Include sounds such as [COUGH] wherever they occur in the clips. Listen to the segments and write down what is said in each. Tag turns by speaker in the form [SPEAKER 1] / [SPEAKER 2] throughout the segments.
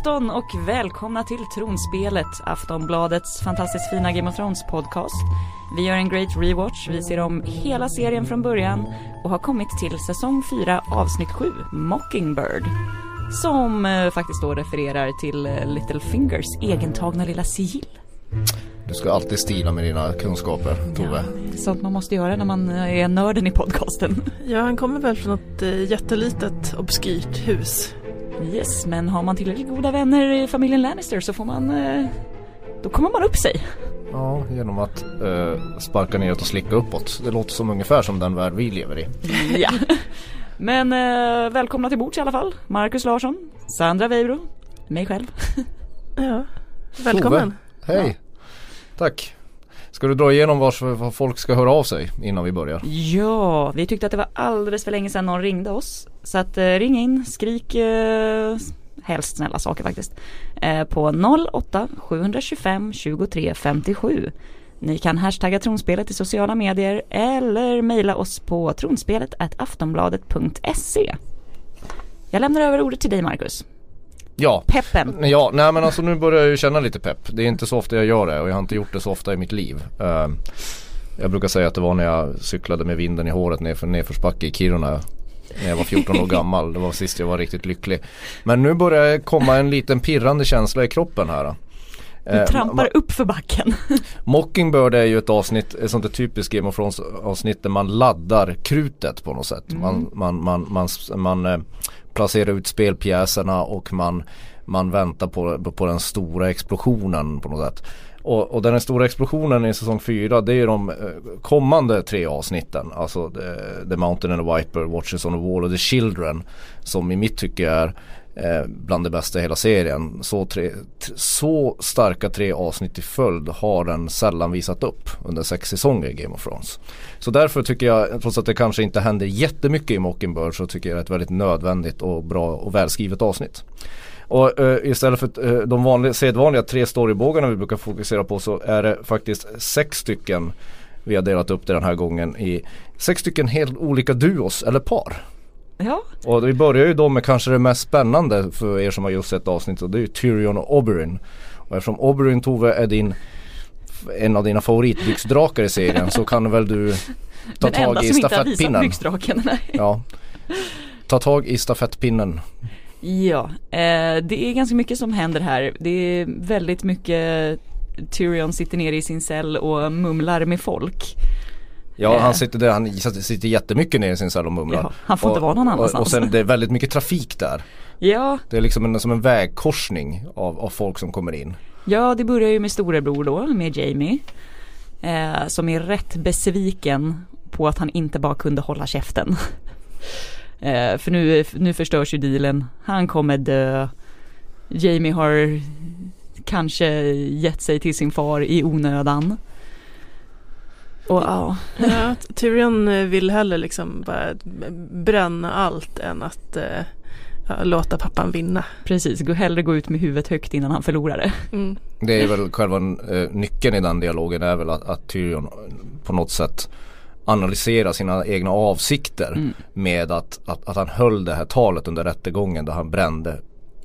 [SPEAKER 1] afton och välkomna till Tronspelet, Aftonbladets fantastiskt fina Game of Thrones podcast. Vi gör en great rewatch, vi ser om hela serien från början och har kommit till säsong 4 avsnitt 7, Mockingbird. Som eh, faktiskt då refererar till eh, Littlefingers egentagna lilla sigill.
[SPEAKER 2] Du ska alltid stila med dina kunskaper, Tove.
[SPEAKER 1] Ja, sånt man måste göra när man eh, är nörden i podcasten.
[SPEAKER 3] Ja, han kommer väl från ett eh, jättelitet obskyrt hus.
[SPEAKER 1] Yes, men har man tillräckligt goda vänner i familjen Lannister så får man... Eh, då kommer man upp sig.
[SPEAKER 2] Ja, genom att eh, sparka neråt och slicka uppåt. Det låter som ungefär som den värld vi lever i.
[SPEAKER 1] ja. Men eh, välkomna till bords i alla fall. Marcus Larsson, Sandra Weibro, mig själv.
[SPEAKER 3] ja, välkommen.
[SPEAKER 2] Tove, hej. Ja. Tack. Ska du dra igenom var folk ska höra av sig innan vi börjar?
[SPEAKER 1] Ja, vi tyckte att det var alldeles för länge sedan någon ringde oss. Så att eh, ring in, skrik eh, helst snälla saker faktiskt. Eh, på 08 725 23 57. Ni kan hashtagga tronspelet i sociala medier eller mejla oss på tronspelet aftonbladet.se. Jag lämnar över ordet till dig Marcus.
[SPEAKER 2] Ja.
[SPEAKER 1] Peppen.
[SPEAKER 2] Ja, nej men alltså nu börjar jag ju känna lite pepp. Det är inte så ofta jag gör det och jag har inte gjort det så ofta i mitt liv. Uh, jag brukar säga att det var när jag cyklade med vinden i håret nerför nedförsbacke i Kiruna när jag var 14 år [LAUGHS] gammal. Det var sist jag var riktigt lycklig. Men nu börjar det komma en liten pirrande känsla i kroppen här.
[SPEAKER 1] Du eh, trampar uh, upp för backen. [LAUGHS]
[SPEAKER 2] Mockingbird är ju ett avsnitt, ett sånt där typiskt Game of Thrones avsnitt där man laddar krutet på något sätt. Mm. Man, man, man, man, man, man placera ut spelpjäserna och man, man väntar på, på den stora explosionen på något sätt. Och, och den stora explosionen i säsong 4 det är de eh, kommande tre avsnitten. Alltså The, the Mountain and the Viper, Watches on the Wall och The Children. Som i mitt tycke är eh, bland det bästa i hela serien. Så, tre, så starka tre avsnitt i följd har den sällan visat upp under sex säsonger i Game of Thrones. Så därför tycker jag, trots att det kanske inte händer jättemycket i Mockingbird så tycker jag det är ett väldigt nödvändigt och bra och välskrivet avsnitt. Och uh, istället för uh, de vanliga, sedvanliga tre storybågarna vi brukar fokusera på så är det faktiskt sex stycken vi har delat upp det den här gången i sex stycken helt olika duos eller par.
[SPEAKER 1] Ja.
[SPEAKER 2] Och vi börjar ju då med kanske det mest spännande för er som har just sett avsnittet och det är ju Tyrion och Oberyn. Och eftersom Oberyn Tove är din en av dina favoritbyxdrakar i serien så kan väl du ta Den tag i stafettpinnen.
[SPEAKER 1] byxdraken, nej.
[SPEAKER 2] Ja. Ta tag i stafettpinnen.
[SPEAKER 1] Ja, eh, det är ganska mycket som händer här. Det är väldigt mycket Tyrion sitter nere i sin cell och mumlar med folk.
[SPEAKER 2] Ja han sitter där, han sitter jättemycket ner i sin cell och mumlar. Ja,
[SPEAKER 1] han får och, inte vara någon annanstans.
[SPEAKER 2] Och, och sen det är väldigt mycket trafik där.
[SPEAKER 1] Ja.
[SPEAKER 2] Det är liksom en, som en vägkorsning av, av folk som kommer in.
[SPEAKER 1] Ja det börjar ju med storebror då, med Jamie. Eh, som är rätt besviken på att han inte bara kunde hålla käften. [LAUGHS] eh, för nu, nu förstörs ju dealen, han kommer dö. Jamie har kanske gett sig till sin far i onödan.
[SPEAKER 3] Och, ja. ja, Tyrion vill hellre liksom bara bränna allt än att eh, ja, låta pappan vinna.
[SPEAKER 1] Precis, gå hellre gå ut med huvudet högt innan han förlorar det. Mm.
[SPEAKER 2] Det är väl själva eh, nyckeln i den dialogen är väl att, att Tyrion på något sätt analysera sina egna avsikter mm. med att, att, att, han höll det här talet under rättegången där han brände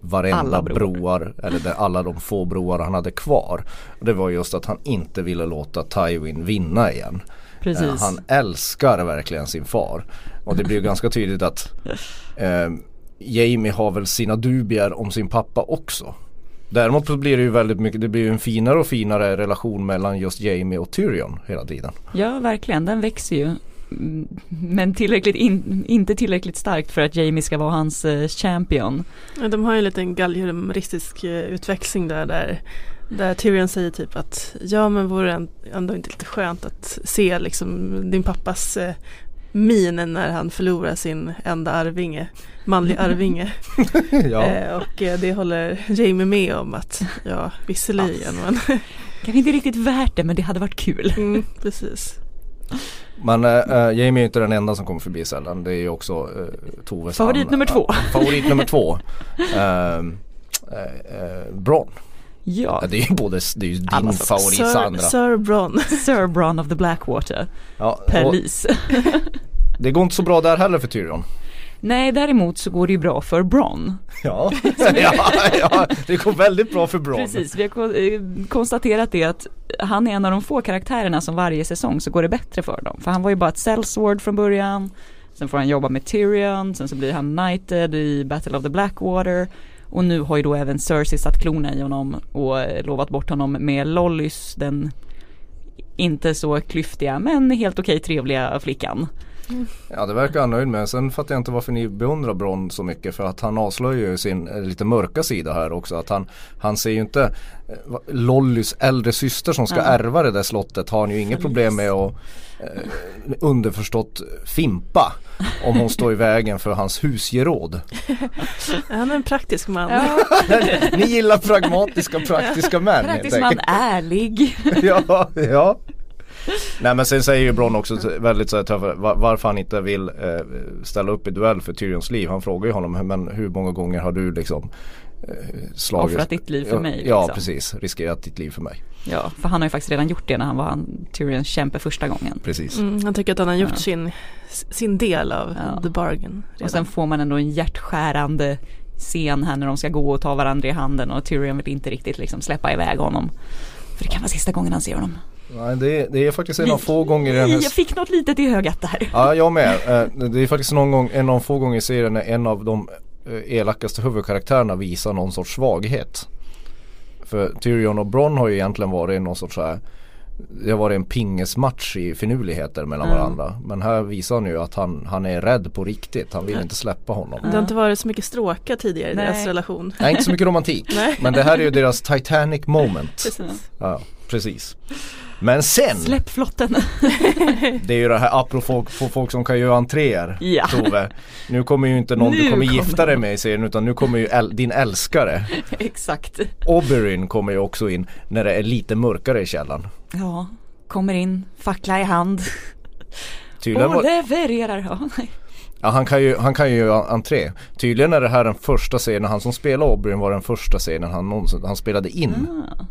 [SPEAKER 2] varenda broar eller där alla de få broar han hade kvar. Det var just att han inte ville låta Tywin vinna igen.
[SPEAKER 1] Precis. Eh,
[SPEAKER 2] han älskar verkligen sin far. Och det blir ganska tydligt att eh, Jamie har väl sina dubier om sin pappa också. Däremot så blir det ju väldigt mycket, det blir ju en finare och finare relation mellan just Jamie och Tyrion hela tiden.
[SPEAKER 1] Ja verkligen, den växer ju. Men tillräckligt in, inte tillräckligt starkt för att Jamie ska vara hans eh, champion.
[SPEAKER 3] Ja, de har ju en liten galjeristisk eh, utväxling där, där där Tyrion säger typ att ja men vore det ändå inte lite skönt att se liksom din pappas eh, min när han förlorar sin enda arvinge, manlig arvinge. [LAUGHS] ja. eh, och eh, det håller Jamie med om att ja visserligen men
[SPEAKER 1] Kanske inte riktigt värt det men det hade varit kul.
[SPEAKER 3] Mm, precis.
[SPEAKER 2] Men äh, Jamie är inte den enda som kommer förbi sällan. Det är ju också äh, Toves
[SPEAKER 1] Favorit nummer två.
[SPEAKER 2] Äh, favorit nummer två. [LAUGHS] äh, Bron.
[SPEAKER 1] Ja.
[SPEAKER 2] Det är ju både, det är ju din alltså, favorit Sir, Sandra.
[SPEAKER 3] Sir Bron.
[SPEAKER 1] Sir Bron of the Blackwater. Ja, Police. [LAUGHS]
[SPEAKER 2] det går inte så bra där heller för Tyrion.
[SPEAKER 1] Nej, däremot så går det ju bra för Bron.
[SPEAKER 2] Ja, [LAUGHS] ja, ja det går väldigt bra för Bron.
[SPEAKER 1] Precis, vi har eh, konstaterat det att han är en av de få karaktärerna som varje säsong så går det bättre för dem. För han var ju bara ett sellsword från början. Sen får han jobba med Tyrion, sen så blir han knighted i Battle of the Blackwater. Och nu har ju då även Cersei satt klorna i honom och eh, lovat bort honom med Lollys, den inte så klyftiga men helt okej trevliga flickan.
[SPEAKER 2] Ja det verkar han nöjd med. Sen fattar jag inte varför ni beundrar Bron så mycket för att han avslöjar ju sin eh, lite mörka sida här också. Att han, han ser ju inte eh, Lollys äldre syster som ska
[SPEAKER 1] Ja.
[SPEAKER 2] ärva det där slottet har han ju inget problem med att eh, underförstått fimpa om hon står i vägen för hans husgeråd. [LAUGHS]
[SPEAKER 3] Han är en praktisk man.
[SPEAKER 2] Ni gillar pragmatiska praktiska män helt
[SPEAKER 1] Praktiskt man ärlig. [LAUGHS]
[SPEAKER 2] ja, ja. Nej men sen säger ju Bron också väldigt så här tuffa, varför han inte vill eh, ställa upp i duell för Tyrions liv. Han frågar ju honom, men hur många gånger har du liksom eh, slagit
[SPEAKER 1] Offrat ditt liv för mig,
[SPEAKER 2] Ja
[SPEAKER 1] liksom.
[SPEAKER 2] precis, riskerat ditt liv för mig.
[SPEAKER 1] Ja, för han har ju faktiskt redan gjort det när han var han, Tyrions kämpe första gången.
[SPEAKER 2] Precis.
[SPEAKER 3] Mm, han tycker att han har gjort
[SPEAKER 1] Ja.
[SPEAKER 3] sin, sin del av
[SPEAKER 1] Ja.
[SPEAKER 3] the bargain.
[SPEAKER 1] Och
[SPEAKER 3] Redan.
[SPEAKER 1] sen får man ändå en hjärtskärande scen här när de ska gå och ta varandra i handen och Tyrion vill inte riktigt liksom släppa iväg honom. För det kan vara sista gången han ser honom.
[SPEAKER 2] Nej, det, är, det är faktiskt en av få gånger i den här
[SPEAKER 1] Jag fick något litet i ögat där.
[SPEAKER 2] Ja, jag med. Eh, Det är faktiskt någon gång, en av få gånger i serien när en av de eh, elakaste huvudkaraktärerna visar någon sorts svaghet. För Tyrion och Bronn har ju egentligen varit någon sorts så här det har varit en pingesmatch i finurligheter mellan
[SPEAKER 1] Mm.
[SPEAKER 2] varandra. Men här visar han ju att han, han är rädd på riktigt. Han vill inte släppa honom.
[SPEAKER 3] Det har inte varit så mycket stråka tidigare i
[SPEAKER 1] Nej.
[SPEAKER 3] deras relation.
[SPEAKER 2] Nej, inte så mycket romantik.
[SPEAKER 3] Nej.
[SPEAKER 2] Men det här är ju deras Titanic moment. [LAUGHS]
[SPEAKER 3] Precis.
[SPEAKER 2] Ja, precis. Men sen,
[SPEAKER 1] Släpp flotten.
[SPEAKER 2] det är ju det här apropå folk, folk som kan göra entréer.
[SPEAKER 1] Ja.
[SPEAKER 2] Tove. Nu kommer ju inte någon
[SPEAKER 1] Nu
[SPEAKER 2] du kommer
[SPEAKER 1] kommer
[SPEAKER 2] gifta dig med i serien utan nu kommer ju äl- din älskare.
[SPEAKER 1] Exakt.
[SPEAKER 2] Oberyn kommer ju också in när det är lite mörkare i källaren.
[SPEAKER 1] Ja, kommer in, fackla i hand
[SPEAKER 2] Tydligen
[SPEAKER 1] och levererar. Ja, nej.
[SPEAKER 2] ja, han, kan ju, han kan ju göra entré. Tydligen är det här den första scenen, han som spelar Oberyn var den första scenen han någonsin, han spelade in.
[SPEAKER 1] Ah.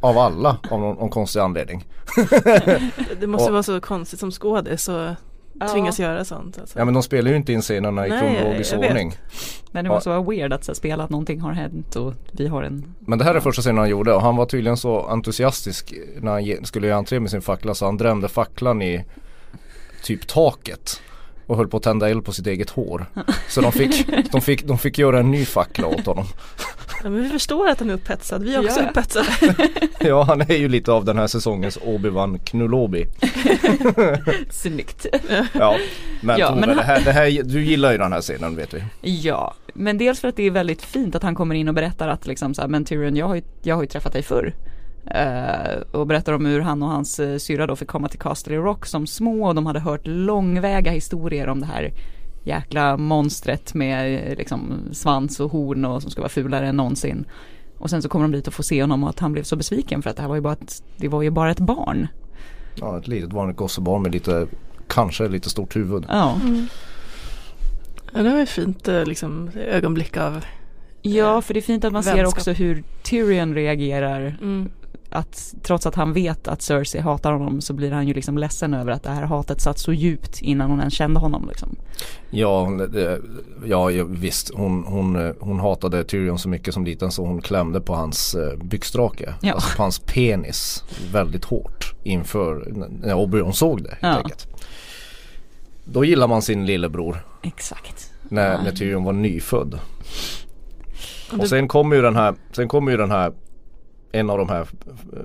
[SPEAKER 2] Av alla av någon, någon konstig anledning. [LAUGHS]
[SPEAKER 3] Det måste
[SPEAKER 2] Och-
[SPEAKER 3] vara så konstigt som skådis och
[SPEAKER 1] Ja.
[SPEAKER 3] tvingas göra sånt. Alltså.
[SPEAKER 2] Ja men de spelar ju inte in scenerna i kronologisk ordning.
[SPEAKER 1] Men det måste vara weird att så, spela att någonting har hänt och vi har en
[SPEAKER 2] Men det här är första scenen han gjorde och han var tydligen så entusiastisk när han skulle göra entré med sin fackla så han drämde facklan i typ taket. Och höll på att tända eld på sitt eget hår. Så de fick, de fick, de fick göra en ny fackla åt honom.
[SPEAKER 3] Ja, men vi förstår att han är upphetsad, vi är också
[SPEAKER 1] Ja.
[SPEAKER 3] upphetsade. [LAUGHS]
[SPEAKER 2] Ja han är ju lite av den här säsongens Obi-Wan Knulobi. [LAUGHS]
[SPEAKER 1] snyggt.
[SPEAKER 2] Ja men
[SPEAKER 1] Ja,
[SPEAKER 2] Tove,
[SPEAKER 1] men han-
[SPEAKER 2] det här, det här, du gillar ju den här scenen vet vi.
[SPEAKER 1] Ja, men dels för att det är väldigt fint att han kommer in och berättar att liksom så här, men Tyrion jag har ju, jag har ju träffat dig förr. Eh, och berättar om hur han och hans uh, syrra då fick komma till Castle Rock som små och de hade hört långväga historier om det här jäkla monstret med eh, liksom svans och horn och som ska vara fulare än någonsin. Och sen så kommer de dit och får se honom och att han blev så besviken för att det här var ju bara ett, det var ju bara ett barn.
[SPEAKER 2] Ja ett litet vanligt gossebarn med lite, kanske lite stort huvud.
[SPEAKER 1] Ja,
[SPEAKER 3] Ja, det var ju fint eh, liksom, ögonblick av
[SPEAKER 1] ja för det är fint att man ser
[SPEAKER 3] Vänskap.
[SPEAKER 1] också hur Tyrion reagerar
[SPEAKER 3] mm,
[SPEAKER 1] att trots att han vet att Cersei hatar honom så blir han ju liksom ledsen över att det här hatet satt så djupt innan hon ens kände honom liksom.
[SPEAKER 2] Ja, hon- ja visst. Hon, hon, eh, hon hatade Tyrion så mycket som liten så hon klämde på hans eh, byxdrake.
[SPEAKER 1] Ja.
[SPEAKER 2] Alltså på hans penis väldigt hårt inför när Oberyn såg det helt
[SPEAKER 1] Ja.
[SPEAKER 2] enkelt. Då gillar man sin lillebror
[SPEAKER 1] Exakt.
[SPEAKER 2] när, när Tyrion var nyfödd.
[SPEAKER 3] och
[SPEAKER 2] sen kommer ju den här, sen kommer ju den här en av de här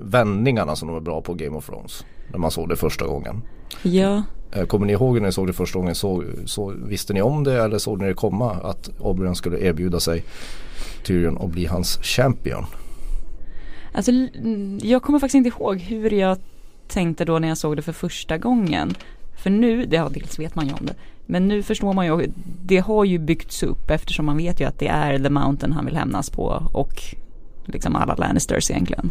[SPEAKER 2] vändningarna som de är bra på Game of Thrones. När man såg det första gången.
[SPEAKER 1] Ja,
[SPEAKER 2] Eh, Kommer ni ihåg när ni såg det första gången? Så, så visste ni om det eller såg ni det komma att Oberyn skulle erbjuda sig Tyrion och bli hans champion?
[SPEAKER 1] alltså jag kommer faktiskt inte ihåg hur jag tänkte då när jag såg det för första gången. För nu, det, ja, dels vet man ju om det, men nu förstår man ju, det har ju byggts upp eftersom man vet ju att det är The Mountain han vill hämnas på och liksom alla Lannisters egentligen.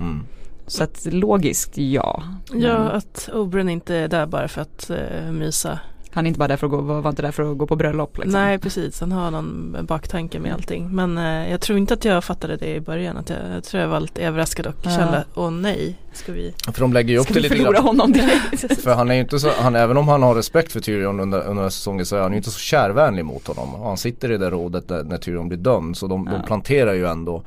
[SPEAKER 2] Mm.
[SPEAKER 1] Så att logiskt, ja.
[SPEAKER 3] ja,
[SPEAKER 1] Men-
[SPEAKER 3] att Oberyn inte är där bara för att uh, mysa.
[SPEAKER 1] Han är inte bara där för att gå, var inte där för att gå på bröllop liksom.
[SPEAKER 3] Nej precis, han har någon baktanke med allting. Men eh, jag tror inte att jag fattade det i början. Att jag, jag tror jag var lite överraskad och
[SPEAKER 1] Ja.
[SPEAKER 3] kände, åh nej, ska vi?
[SPEAKER 2] För de lägger ju upp
[SPEAKER 1] Ska
[SPEAKER 2] det
[SPEAKER 1] vi
[SPEAKER 2] lite
[SPEAKER 1] förlora
[SPEAKER 2] grann.
[SPEAKER 1] honom direkt? [LAUGHS]
[SPEAKER 2] För han är ju inte så, han, även om han har respekt för Tyrion under, under säsongen så är han ju inte så kärvänlig mot honom. Han sitter i det rådet när, när Tyrion blir dömd så de,
[SPEAKER 1] Ja.
[SPEAKER 2] de planterar ju ändå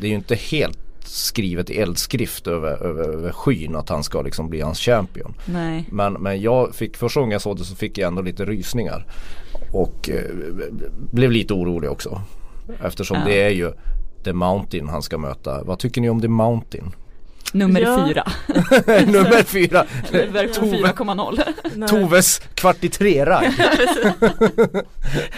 [SPEAKER 2] Det är ju inte helt skrivet i eldskrift över, över, över skyn att han ska liksom bli hans champion.
[SPEAKER 1] Nej.
[SPEAKER 2] Men, men jag fick, första gången jag såg det så fick jag ändå lite rysningar. Och eh, blev lite orolig också. Eftersom
[SPEAKER 1] Ja.
[SPEAKER 2] det är ju The Mountain han ska möta. Vad tycker ni om The Mountain?
[SPEAKER 1] Nummer
[SPEAKER 3] Ja.
[SPEAKER 1] fyra. [LAUGHS]
[SPEAKER 2] Nummer [LAUGHS] fyra.
[SPEAKER 1] Nummer
[SPEAKER 2] Tove,
[SPEAKER 1] 4,0.
[SPEAKER 3] Nej,
[SPEAKER 2] Toves kvart i tre-ragg. [LAUGHS]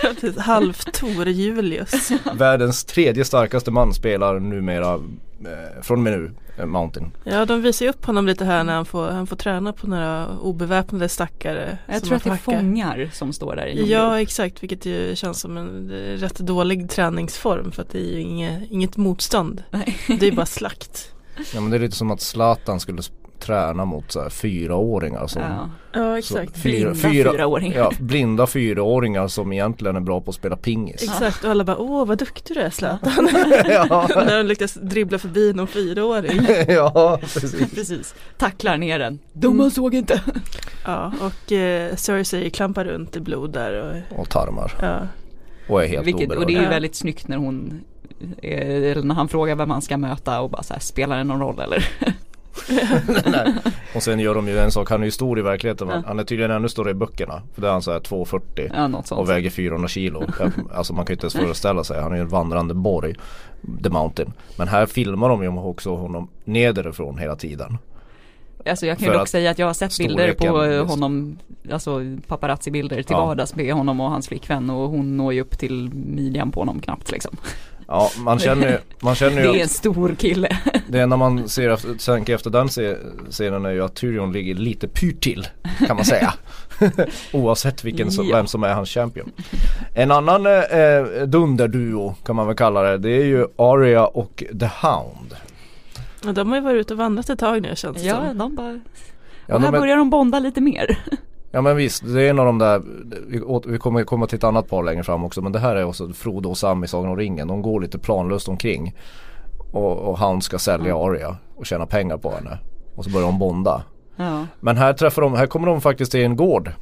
[SPEAKER 3] precis, Halv-Tor Julius.
[SPEAKER 2] Världens tredje starkaste man spelar numera eh, från och med nu, eh, Mountain.
[SPEAKER 3] Ja de visar ju upp honom lite här när han får, han får träna på några obeväpnade stackare.
[SPEAKER 1] Jag tror att det är fångar som står där i
[SPEAKER 3] Ja exakt vilket ju känns som en rätt dålig träningsform för att det är ju inget, inget motstånd.
[SPEAKER 1] Nej.
[SPEAKER 3] Det är bara slakt.
[SPEAKER 2] Ja men det är lite som att Zlatan skulle träna mot så här, fyraåringar som
[SPEAKER 1] Ja.
[SPEAKER 3] Ja
[SPEAKER 2] så fyra,
[SPEAKER 1] Blinda
[SPEAKER 2] fyra,
[SPEAKER 1] fyraåringar.
[SPEAKER 2] ja, blinda fyraåringar som egentligen är bra på att spela pingis.
[SPEAKER 3] Exakt och alla bara åh vad duktig du är Zlatan. [LAUGHS]
[SPEAKER 2] ja, [LAUGHS]
[SPEAKER 3] när de lyckas dribbla förbi någon fyraåring. [LAUGHS]
[SPEAKER 2] ja, precis.
[SPEAKER 1] Precis. Tacklar ner den. Domaren såg inte.
[SPEAKER 3] Ja och eh, Cersei klampar runt i blod där och
[SPEAKER 2] Och tarmar.
[SPEAKER 3] ja.
[SPEAKER 2] Och är helt
[SPEAKER 1] Vilket, och det är ju väldigt snyggt när hon eller när han frågar vem han ska möta och bara så här, spelar det någon roll eller? [LAUGHS]
[SPEAKER 2] Och sen gör de ju en sak, han är ju stor i verkligheten
[SPEAKER 1] Ja.
[SPEAKER 2] Han är tydligen ännu större i böckerna. För där är han så här 2,40
[SPEAKER 1] Ja
[SPEAKER 2] och väger 400 kilo. [LAUGHS] Alltså man kan ju inte ens föreställa sig. Han är ju en vandrande borg. The Mountain. Men här filmar de ju också honom nederifrån hela tiden.
[SPEAKER 1] Alltså jag kan ju dock säga att jag har sett bilder på honom, alltså paparazzi-bilder till
[SPEAKER 2] Ja.
[SPEAKER 1] vardags med honom och hans flickvän och hon når ju upp till midjan på honom knappt liksom.
[SPEAKER 2] Ja man känner ju, man känner [LAUGHS]
[SPEAKER 1] Det
[SPEAKER 2] ju
[SPEAKER 1] är
[SPEAKER 2] att
[SPEAKER 1] en stor kille.
[SPEAKER 2] det enda man ser tänker efter den scenen är ju att Tyrion ligger lite pyrt till kan man säga. [LAUGHS] Oavsett vilken som,
[SPEAKER 1] Ja.
[SPEAKER 2] vem som är hans champion. En annan eh, eh, dunderduo kan man väl kalla det. Det är ju Arya och The Hound.
[SPEAKER 3] Och de har ju varit ute och vandrat ett tag nu känns det
[SPEAKER 1] Ja,
[SPEAKER 3] som.
[SPEAKER 1] de bara,
[SPEAKER 2] Ja,
[SPEAKER 1] och här börjar de bonda lite mer.
[SPEAKER 2] Ja men visst, det är en av de där, vi, kommer komma till ett annat par längre fram också men det här är också Frodo och Sam i Sagan om ringen. De går lite planlöst omkring. Och, och han ska sälja Arya och tjäna pengar på henne. Och så börjar de bonda.
[SPEAKER 1] Ja.
[SPEAKER 2] Men här träffar de, här kommer de faktiskt till en gård.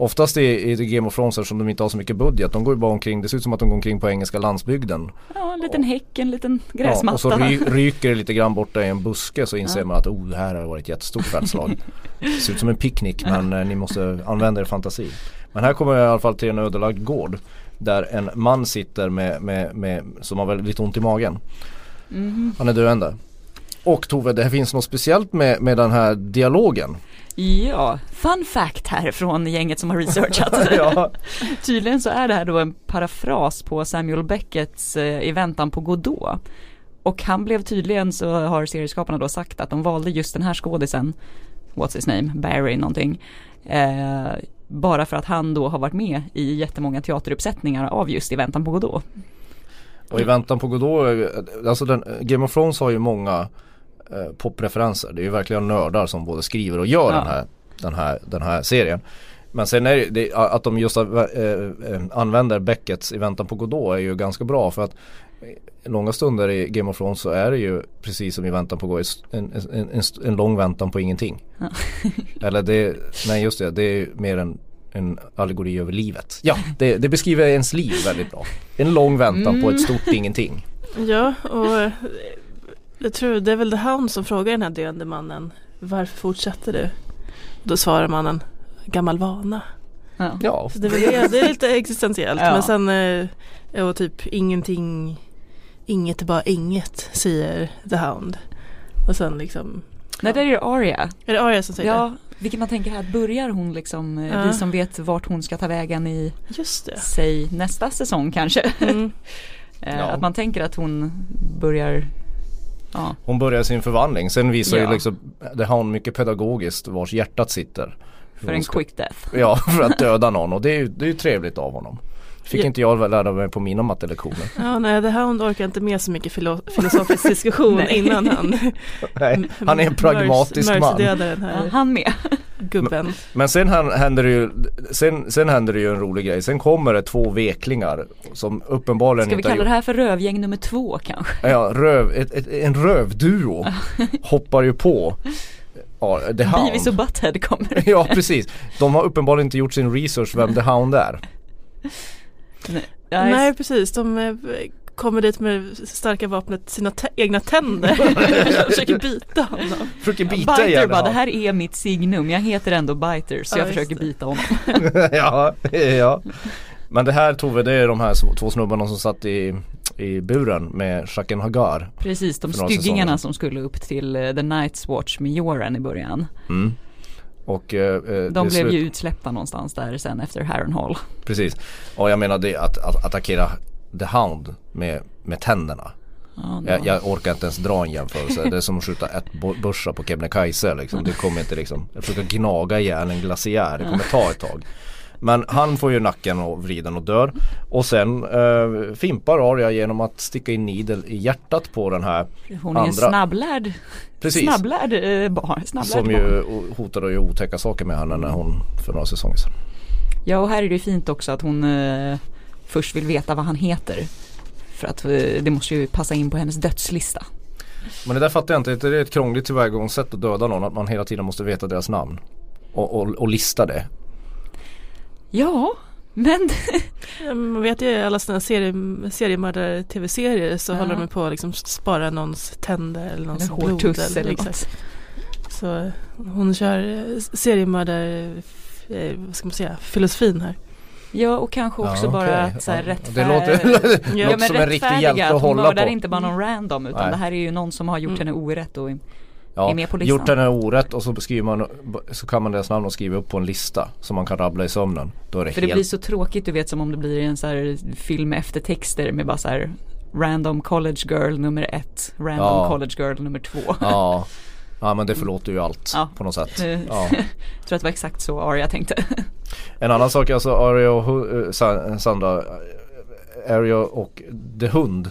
[SPEAKER 2] Oftast i, i Game of Thrones eftersom de inte har så mycket budget. De går ju bara omkring, det ser ut som att de går omkring på engelska landsbygden.
[SPEAKER 1] ja, en liten häck, en liten
[SPEAKER 2] Ja,
[SPEAKER 1] gräsmatta.
[SPEAKER 2] och så ry, ryker det lite grann borta i en buske så inser
[SPEAKER 1] Ja.
[SPEAKER 2] man att oh, det här har varit ett jättestort fältslag. Det ser ut som en picknick men eh, ni måste använda er fantasi. Men här kommer jag i alla fall till en ödelagd gård. Där en man sitter med, med, med, som har väldigt ont i magen.
[SPEAKER 1] Mhm.
[SPEAKER 2] Han är döende. Och Tove, det här finns något speciellt med, med den här dialogen.
[SPEAKER 1] Ja, fun fact här från gänget som har researchat. [LAUGHS]
[SPEAKER 2] ja.
[SPEAKER 1] Tydligen så är det här då en parafras på Samuel Becketts eh, I väntan på Godot. Och han blev tydligen så har serieskaparna då sagt att de valde just den här skådisen, what's his name, Barry någonting. Eh, bara för att han då har varit med i jättemånga teateruppsättningar av just I väntan på Godot.
[SPEAKER 2] Och i väntan på Godot, eh, alltså den, Game of Thrones har ju många eh, popreferenser. Det är ju verkligen nördar som både skriver och gör
[SPEAKER 1] Ja.
[SPEAKER 2] den, här, den, här, den här serien. Men sen är det, det att de just eh, eh, använder Beckets i väntan på Godot är ju ganska bra för att långa stunder i Game of Thrones så är det ju precis som i väntan på Godot en, en, en, en lång väntan på ingenting.
[SPEAKER 1] Ja. [LAUGHS]
[SPEAKER 2] Eller det, nej just det, det är ju mer en en allegori över livet. Ja, det, det beskriver ens liv väldigt bra. En lång väntan på
[SPEAKER 1] Mm.
[SPEAKER 2] ett stort ingenting.
[SPEAKER 3] Ja och jag tror det är väl The Hound som frågar den här döende mannen Varför fortsätter du? Då svarar mannen Gammal vana.
[SPEAKER 1] Ja.
[SPEAKER 2] Ja,
[SPEAKER 3] Så det, är väl det, det är lite existentiellt [LAUGHS]
[SPEAKER 1] Ja.
[SPEAKER 3] men sen eh, och typ ingenting Inget är bara inget säger The Hound. Och sen liksom
[SPEAKER 1] Nej, där är det Aria.
[SPEAKER 3] Är det Arya som säger
[SPEAKER 1] Ja, vilket man tänker här, börjar hon liksom, eh,
[SPEAKER 3] Ja.
[SPEAKER 1] vi som vet vart hon ska ta vägen i,
[SPEAKER 3] det? Just det.
[SPEAKER 1] säg nästa säsong kanske.
[SPEAKER 3] Mm. [LAUGHS]
[SPEAKER 1] Eh,
[SPEAKER 2] Ja.
[SPEAKER 1] Att man tänker att hon börjar, ja,
[SPEAKER 2] hon börjar sin förvandling. Sen visar
[SPEAKER 1] Ja.
[SPEAKER 2] ju liksom, det har hon mycket pedagogiskt vars hjärtat sitter.
[SPEAKER 1] för en quick death.
[SPEAKER 2] Ja, för att döda någon och det är ju det är ju trevligt av honom. Fick inte jag lära mig på mina mattelektioner.
[SPEAKER 3] Ja, nej, The Hound orkar inte med så mycket filo- filosofisk diskussion innan han [LAUGHS]
[SPEAKER 2] Nej, han är en pragmatisk man.
[SPEAKER 3] Mercy-dödaren
[SPEAKER 1] Ja,
[SPEAKER 3] här.
[SPEAKER 1] han med.
[SPEAKER 3] gubben.
[SPEAKER 2] Men sen hän- händer det ju, sen, sen händer det ju en rolig grej. Sen kommer det två veklingar som uppenbarligen
[SPEAKER 1] Ska vi
[SPEAKER 2] inte
[SPEAKER 1] kalla det här för rövgäng nummer två kanske?
[SPEAKER 2] Ja, röv, ett, ett, en rövduo [LAUGHS] hoppar ju på ja, The Hound.
[SPEAKER 1] Beavis och Butthead kommer. [LAUGHS]
[SPEAKER 2] Ja precis. De har uppenbarligen inte gjort sin research vem The Hound är.
[SPEAKER 1] Nej,
[SPEAKER 3] Nej precis, de eh, kommer dit med starka vapnet sina egna tänder och [LAUGHS] försöker bita honom.
[SPEAKER 2] Försöker bita
[SPEAKER 1] Biter
[SPEAKER 2] ihjäl
[SPEAKER 1] bara, det här är mitt signum, jag heter ändå Biter så
[SPEAKER 3] Ja,
[SPEAKER 1] jag försöker
[SPEAKER 3] det.
[SPEAKER 1] bita honom. [LAUGHS] [LAUGHS]
[SPEAKER 2] Ja, ja. Men det här Tove, det är de här två snubbarna som satt i, i buren med Jaqen Hagar.
[SPEAKER 1] Precis, de styggingarna som skulle upp till eh, The Night's Watch med Joran i början.
[SPEAKER 2] Mm. Och eh, eh,
[SPEAKER 1] De blev
[SPEAKER 2] slut-
[SPEAKER 1] ju utsläppta någonstans där sen efter Harrenhal.
[SPEAKER 2] Precis. Och jag menar det att, att attackera The Hound med, med tänderna.
[SPEAKER 1] Ja,
[SPEAKER 2] Jag, jag orkar inte ens dra en jämförelse. Det är som att skjuta ett börsa på Kebnekaise liksom. Det kommer inte liksom, jag försöker gnaga ihjäl en glaciär. Det kommer ta ett tag. Men han får ju nacken och vriden och dör. Och sen eh, fimpar Arya genom att sticka in nidel i hjärtat på den här
[SPEAKER 1] Hon är
[SPEAKER 2] andra.
[SPEAKER 1] snabblärd,
[SPEAKER 2] Precis.
[SPEAKER 1] snabblärd eh, barn. Snabblärd
[SPEAKER 2] Som
[SPEAKER 1] barn.
[SPEAKER 2] ju hotade att göra otäcka saker med henne när hon för några säsonger sedan.
[SPEAKER 1] Ja och här är det ju fint också att hon eh, först vill veta vad han heter. För att eh, det måste ju passa in på hennes dödslista.
[SPEAKER 2] Men det där fattar jag inte. Det är ett krångligt tillvägagångssätt att döda någon. Att man hela tiden måste veta deras namn. Och, och, och lista det. [LAUGHS]
[SPEAKER 1] Ja, men
[SPEAKER 3] Man vet ju i alla sådana serie, seriemördare-tv-serier så
[SPEAKER 1] Ja.
[SPEAKER 3] håller de på att liksom spara någons tänder eller någons
[SPEAKER 1] eller
[SPEAKER 3] blod.
[SPEAKER 1] hårtuss eller
[SPEAKER 3] exakt.
[SPEAKER 1] något.
[SPEAKER 3] Så hon kör eh, seriemördare, eh, vad ska man säga, filosofin här.
[SPEAKER 1] Ja och kanske också
[SPEAKER 2] Ja,
[SPEAKER 1] bara
[SPEAKER 2] okej.
[SPEAKER 1] att så här,
[SPEAKER 2] Ja,
[SPEAKER 1] rättfär-
[SPEAKER 2] Det låter, [LAUGHS] det
[SPEAKER 3] Ja,
[SPEAKER 2] låter
[SPEAKER 1] men
[SPEAKER 2] som en riktig hjälte
[SPEAKER 1] att
[SPEAKER 2] att
[SPEAKER 1] hon
[SPEAKER 2] hålla
[SPEAKER 1] mördar
[SPEAKER 2] på.
[SPEAKER 1] inte bara någon random utan
[SPEAKER 2] Nej.
[SPEAKER 1] det här är ju någon som har gjort
[SPEAKER 3] Mm.
[SPEAKER 1] henne orätt och
[SPEAKER 2] Ja,
[SPEAKER 1] är med på listan.
[SPEAKER 2] gjort henne orätt och så skriver man Så kan man deras namn och skriva upp på en lista Som man kan rabbla i sömnen Då är det
[SPEAKER 1] För det
[SPEAKER 2] helt
[SPEAKER 1] blir så tråkigt du vet som om det blir en så här film med eftertexter med bara så här Random college girl nummer ett, random
[SPEAKER 2] Ja.
[SPEAKER 1] college girl nummer två.
[SPEAKER 2] Ja [LAUGHS] Ja men det förlåter ju allt
[SPEAKER 1] Ja.
[SPEAKER 2] på något sätt [LAUGHS] ja.
[SPEAKER 1] Jag tror att det var exakt så Arya tänkte. [LAUGHS]
[SPEAKER 2] En annan sak alltså Arya och eh, Sa- Sandra Arya och The Hund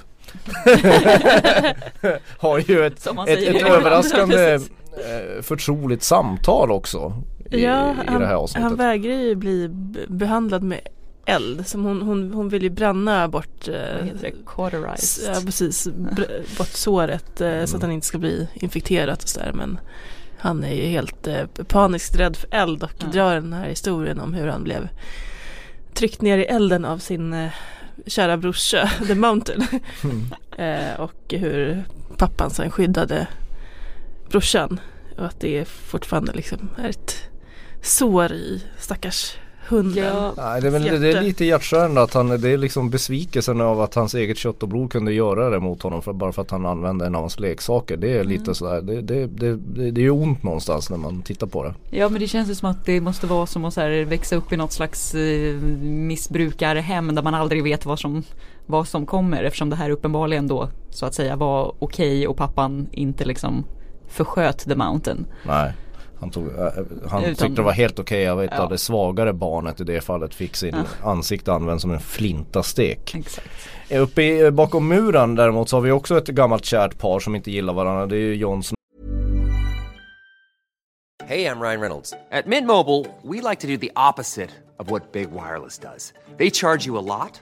[SPEAKER 2] [LAUGHS] Har ju ett, ett, ett överraskande [LAUGHS] eh, förtroligt samtal också i,
[SPEAKER 3] ja,
[SPEAKER 2] i
[SPEAKER 3] han,
[SPEAKER 2] det här
[SPEAKER 3] han
[SPEAKER 2] avsnittet
[SPEAKER 3] vägrar ju bli behandlad med eld. Som hon, hon, hon vill ju bränna bort eh,
[SPEAKER 1] heter det?
[SPEAKER 3] s-
[SPEAKER 1] Cauterized.
[SPEAKER 3] ja, precis, br- bort såret eh, så att han inte ska bli infekterad och sådär. Men han är ju helt eh, paniskt rädd för eld och
[SPEAKER 1] Ja.
[SPEAKER 3] drar den här historien om hur han blev tryckt ner i elden av sin eh, kära brorsa [LAUGHS] The Mountain. [LAUGHS] eh, och hur pappan sen skyddade brorsan. Och att det fortfarande liksom är ett sår i stackars hunden.
[SPEAKER 1] Ja,
[SPEAKER 2] Nej, det, är väl, det är lite hjärtskärande att han, det är liksom besvikelsen av att hans eget kött och blod kunde göra det mot honom för, bara för att han använde en av hans leksaker. Det är lite sådär, det, det, det, det, det är ju ont någonstans när man tittar på det.
[SPEAKER 1] ja men det känns ju som att det måste vara som att så här, växa upp i något slags eh, missbrukarhem där man aldrig vet vad som, vad som kommer eftersom det här uppenbarligen då så att säga var okej och pappan inte liksom försköt The Mountain.
[SPEAKER 2] Nej. Han, tog, äh, han
[SPEAKER 1] Utan-
[SPEAKER 2] tyckte det var helt okej att ett
[SPEAKER 1] Ja.
[SPEAKER 2] av det svagare barnet i det fallet fick sin
[SPEAKER 1] Ja.
[SPEAKER 2] ansikte använt som en flintastek.
[SPEAKER 1] Exakt.
[SPEAKER 2] Uppe i, bakom muren däremot så har vi också ett gammalt kärt par som inte gillar varandra. Det är ju Snow
[SPEAKER 4] Hey, I'm Ryan Reynolds. At Mint Mobile, we like to do the opposite of what Big Wireless does. They charge you a lot,